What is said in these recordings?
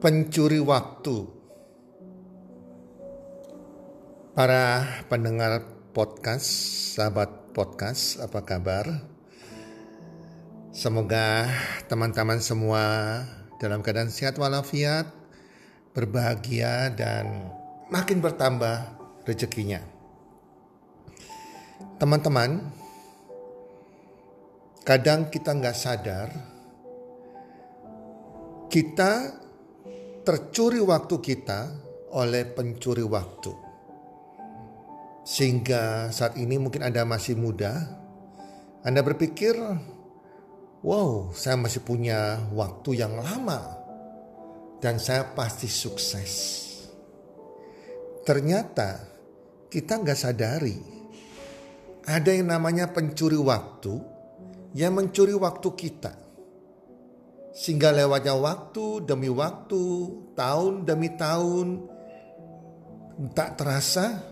Pencuri waktu. Para pendengar podcast, sahabat podcast, apa kabar? Semoga teman-teman semua dalam keadaan sehat walafiat, berbahagia dan makin bertambah rezekinya. Teman-teman, kadang kita nggak sadar kita tercuri waktu kita oleh pencuri waktu. Sehingga saat ini mungkin Anda masih muda, Anda berpikir, wow saya masih punya waktu yang lama dan saya pasti sukses. Ternyata kita nggak sadari ada yang namanya pencuri waktu yang mencuri waktu kita. Sehingga lewatnya waktu demi waktu, tahun demi tahun, tak terasa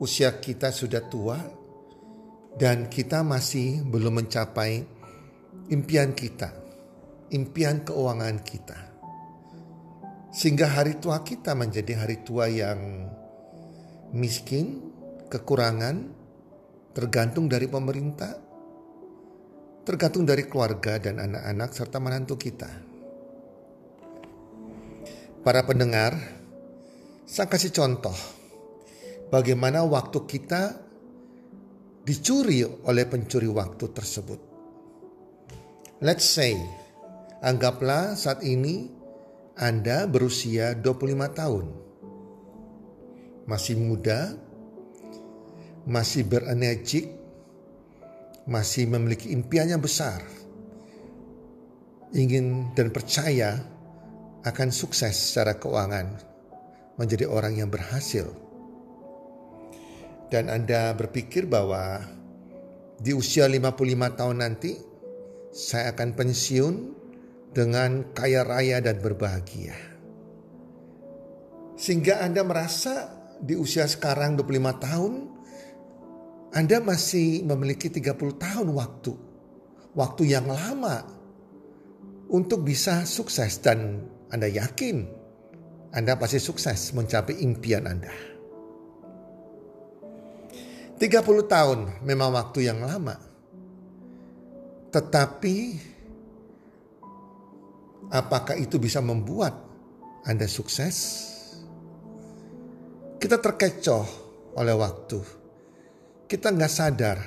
usia kita sudah tua dan kita masih belum mencapai impian kita, impian keuangan kita. Sehingga hari tua kita menjadi hari tua yang miskin, kekurangan, tergantung dari pemerintah, tergantung dari keluarga dan anak-anak serta menantu kita. Para pendengar, saya kasih contoh bagaimana waktu kita dicuri oleh pencuri waktu tersebut. Let's say, anggaplah saat ini Anda berusia 25 tahun. Masih muda, masih berenergik, masih memiliki impian yang besar, ingin dan percaya akan sukses secara keuangan, menjadi orang yang berhasil. Dan Anda berpikir bahwa di usia 55 tahun nanti saya akan pensiun dengan kaya raya dan berbahagia. Sehingga Anda merasa di usia sekarang 25 tahun anda masih memiliki 30 tahun waktu. Waktu yang lama untuk bisa sukses dan Anda yakin Anda pasti sukses mencapai impian Anda. 30 tahun memang waktu yang lama. Tetapi apakah itu bisa membuat Anda sukses? Kita terkecoh oleh waktu kita nggak sadar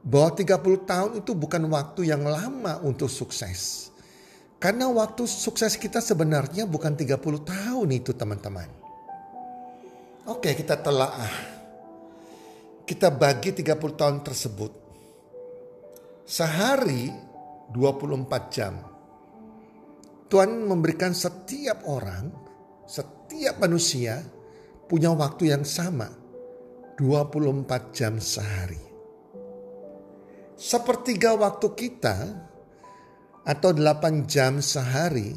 bahwa 30 tahun itu bukan waktu yang lama untuk sukses. Karena waktu sukses kita sebenarnya bukan 30 tahun itu teman-teman. Oke kita telaah. Kita bagi 30 tahun tersebut. Sehari 24 jam. Tuhan memberikan setiap orang, setiap manusia punya waktu yang sama 24 jam sehari. Sepertiga waktu kita atau 8 jam sehari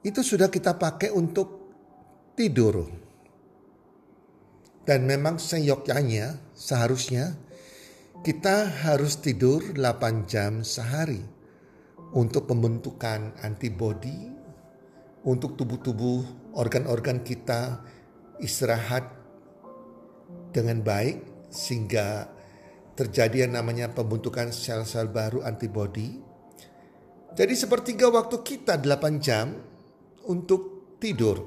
itu sudah kita pakai untuk tidur. Dan memang seyogyanya seharusnya kita harus tidur 8 jam sehari untuk pembentukan antibodi, untuk tubuh-tubuh organ-organ kita istirahat dengan baik sehingga terjadi yang namanya pembentukan sel-sel baru antibodi. Jadi sepertiga waktu kita 8 jam untuk tidur.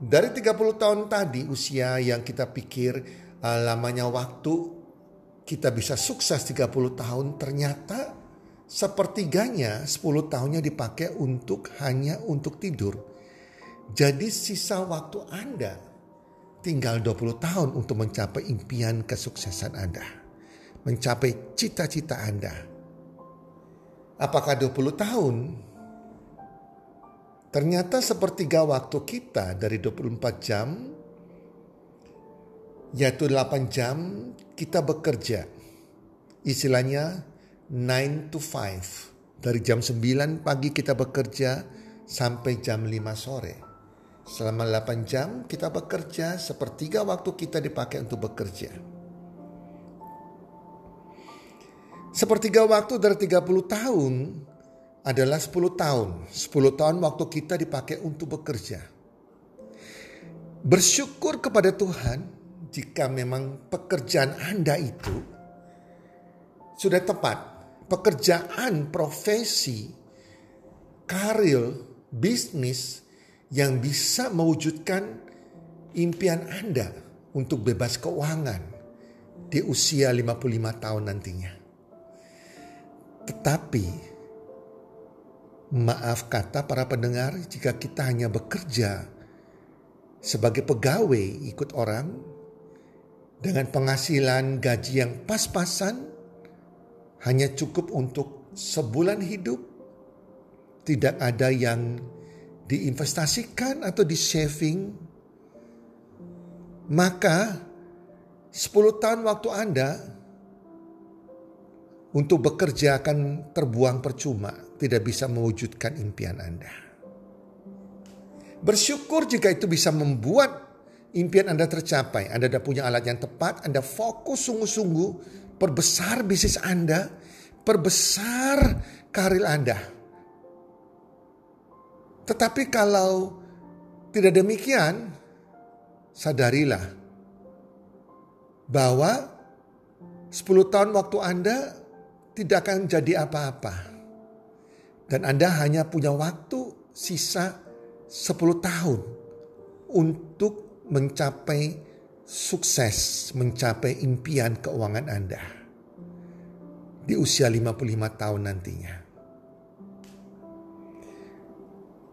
Dari 30 tahun tadi usia yang kita pikir uh, lamanya waktu kita bisa sukses 30 tahun ternyata sepertiganya 10 tahunnya dipakai untuk hanya untuk tidur. Jadi sisa waktu Anda tinggal 20 tahun untuk mencapai impian kesuksesan Anda. Mencapai cita-cita Anda. Apakah 20 tahun? Ternyata sepertiga waktu kita dari 24 jam, yaitu 8 jam kita bekerja. Istilahnya 9 to 5. Dari jam 9 pagi kita bekerja sampai jam 5 sore. Selama 8 jam kita bekerja, sepertiga waktu kita dipakai untuk bekerja. Sepertiga waktu dari 30 tahun adalah 10 tahun. 10 tahun waktu kita dipakai untuk bekerja. Bersyukur kepada Tuhan jika memang pekerjaan Anda itu sudah tepat. Pekerjaan, profesi, karir, bisnis yang bisa mewujudkan impian Anda untuk bebas keuangan di usia 55 tahun nantinya. Tetapi maaf kata para pendengar jika kita hanya bekerja sebagai pegawai ikut orang dengan penghasilan gaji yang pas-pasan hanya cukup untuk sebulan hidup tidak ada yang diinvestasikan atau di saving, maka 10 tahun waktu Anda untuk bekerja akan terbuang percuma, tidak bisa mewujudkan impian Anda. Bersyukur jika itu bisa membuat impian Anda tercapai. Anda sudah punya alat yang tepat, Anda fokus sungguh-sungguh, perbesar bisnis Anda, perbesar karir Anda tetapi kalau tidak demikian, sadarilah bahwa 10 tahun waktu Anda tidak akan jadi apa-apa. Dan Anda hanya punya waktu sisa 10 tahun untuk mencapai sukses, mencapai impian keuangan Anda di usia 55 tahun nantinya.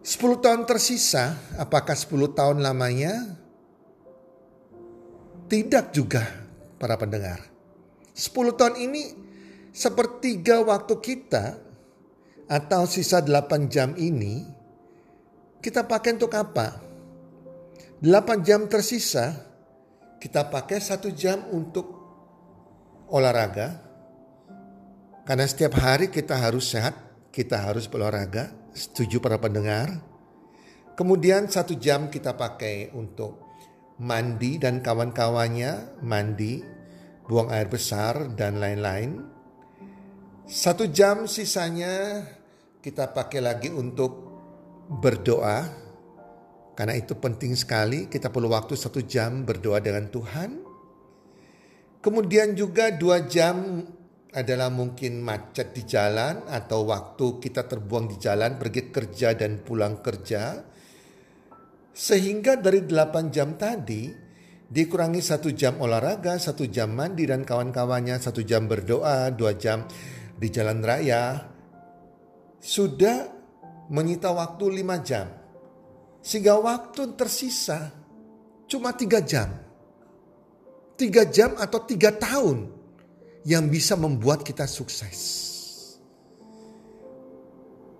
10 tahun tersisa, apakah 10 tahun lamanya? Tidak juga para pendengar. 10 tahun ini sepertiga waktu kita atau sisa 8 jam ini kita pakai untuk apa? 8 jam tersisa kita pakai satu jam untuk olahraga. Karena setiap hari kita harus sehat, kita harus berolahraga Setuju para pendengar? Kemudian satu jam kita pakai untuk mandi dan kawan-kawannya, mandi, buang air besar dan lain-lain. Satu jam sisanya kita pakai lagi untuk berdoa. Karena itu penting sekali kita perlu waktu satu jam berdoa dengan Tuhan. Kemudian juga dua jam adalah mungkin macet di jalan atau waktu kita terbuang di jalan pergi kerja dan pulang kerja. Sehingga dari 8 jam tadi dikurangi satu jam olahraga, satu jam mandi dan kawan-kawannya, satu jam berdoa, dua jam di jalan raya. Sudah menyita waktu lima jam. Sehingga waktu tersisa cuma tiga jam. Tiga jam atau tiga tahun yang bisa membuat kita sukses.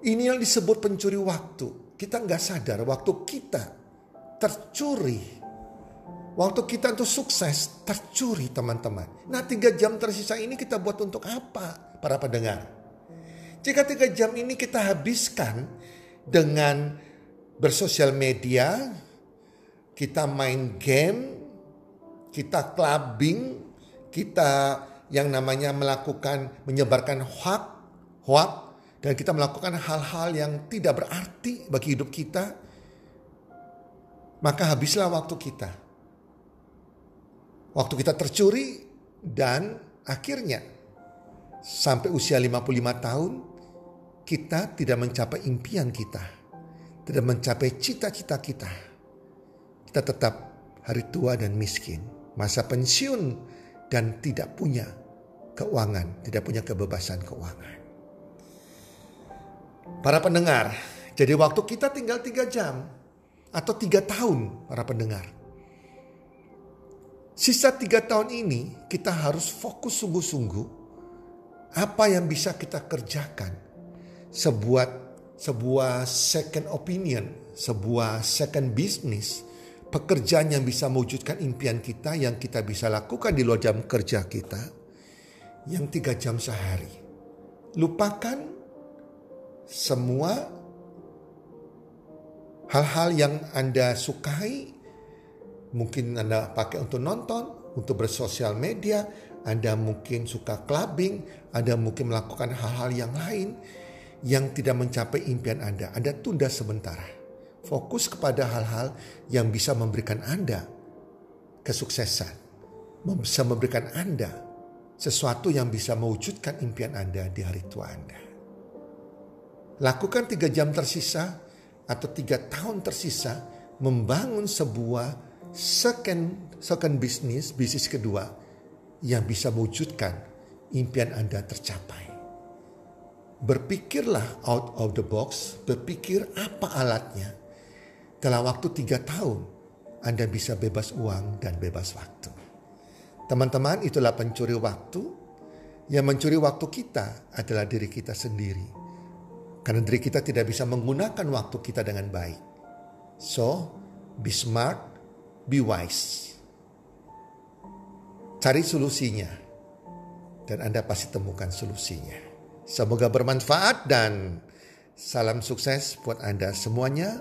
Ini yang disebut pencuri waktu. Kita nggak sadar waktu kita tercuri. Waktu kita untuk sukses tercuri teman-teman. Nah tiga jam tersisa ini kita buat untuk apa para pendengar? Jika tiga jam ini kita habiskan dengan bersosial media, kita main game, kita clubbing, kita yang namanya melakukan menyebarkan hoak, hoak dan kita melakukan hal-hal yang tidak berarti bagi hidup kita, maka habislah waktu kita. Waktu kita tercuri dan akhirnya sampai usia 55 tahun kita tidak mencapai impian kita. Tidak mencapai cita-cita kita. Kita tetap hari tua dan miskin. Masa pensiun dan tidak punya keuangan, tidak punya kebebasan keuangan. Para pendengar, jadi waktu kita tinggal tiga jam atau tiga tahun para pendengar. Sisa tiga tahun ini kita harus fokus sungguh-sungguh apa yang bisa kita kerjakan. Sebuah sebuah second opinion, sebuah second business, pekerjaan yang bisa mewujudkan impian kita yang kita bisa lakukan di luar jam kerja kita yang tiga jam sehari. Lupakan semua hal-hal yang Anda sukai, mungkin Anda pakai untuk nonton, untuk bersosial media, Anda mungkin suka clubbing, Anda mungkin melakukan hal-hal yang lain yang tidak mencapai impian Anda. Anda tunda sementara. Fokus kepada hal-hal yang bisa memberikan Anda kesuksesan, bisa memberikan Anda sesuatu yang bisa mewujudkan impian Anda di hari tua Anda. Lakukan tiga jam tersisa atau tiga tahun tersisa membangun sebuah second second bisnis, bisnis kedua yang bisa mewujudkan impian Anda tercapai. Berpikirlah out of the box, berpikir apa alatnya. Dalam waktu tiga tahun, Anda bisa bebas uang dan bebas waktu. Teman-teman, itulah pencuri waktu. Yang mencuri waktu kita adalah diri kita sendiri karena diri kita tidak bisa menggunakan waktu kita dengan baik. So, be smart, be wise. Cari solusinya. Dan Anda pasti temukan solusinya. Semoga bermanfaat dan salam sukses buat Anda semuanya,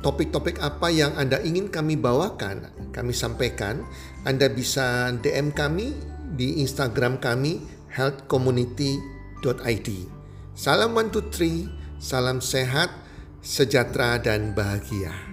topik-topik apa yang Anda ingin kami bawakan, kami sampaikan, Anda bisa DM kami di Instagram kami healthcommunity.id. Salam 123 Salam sehat, sejahtera, dan bahagia.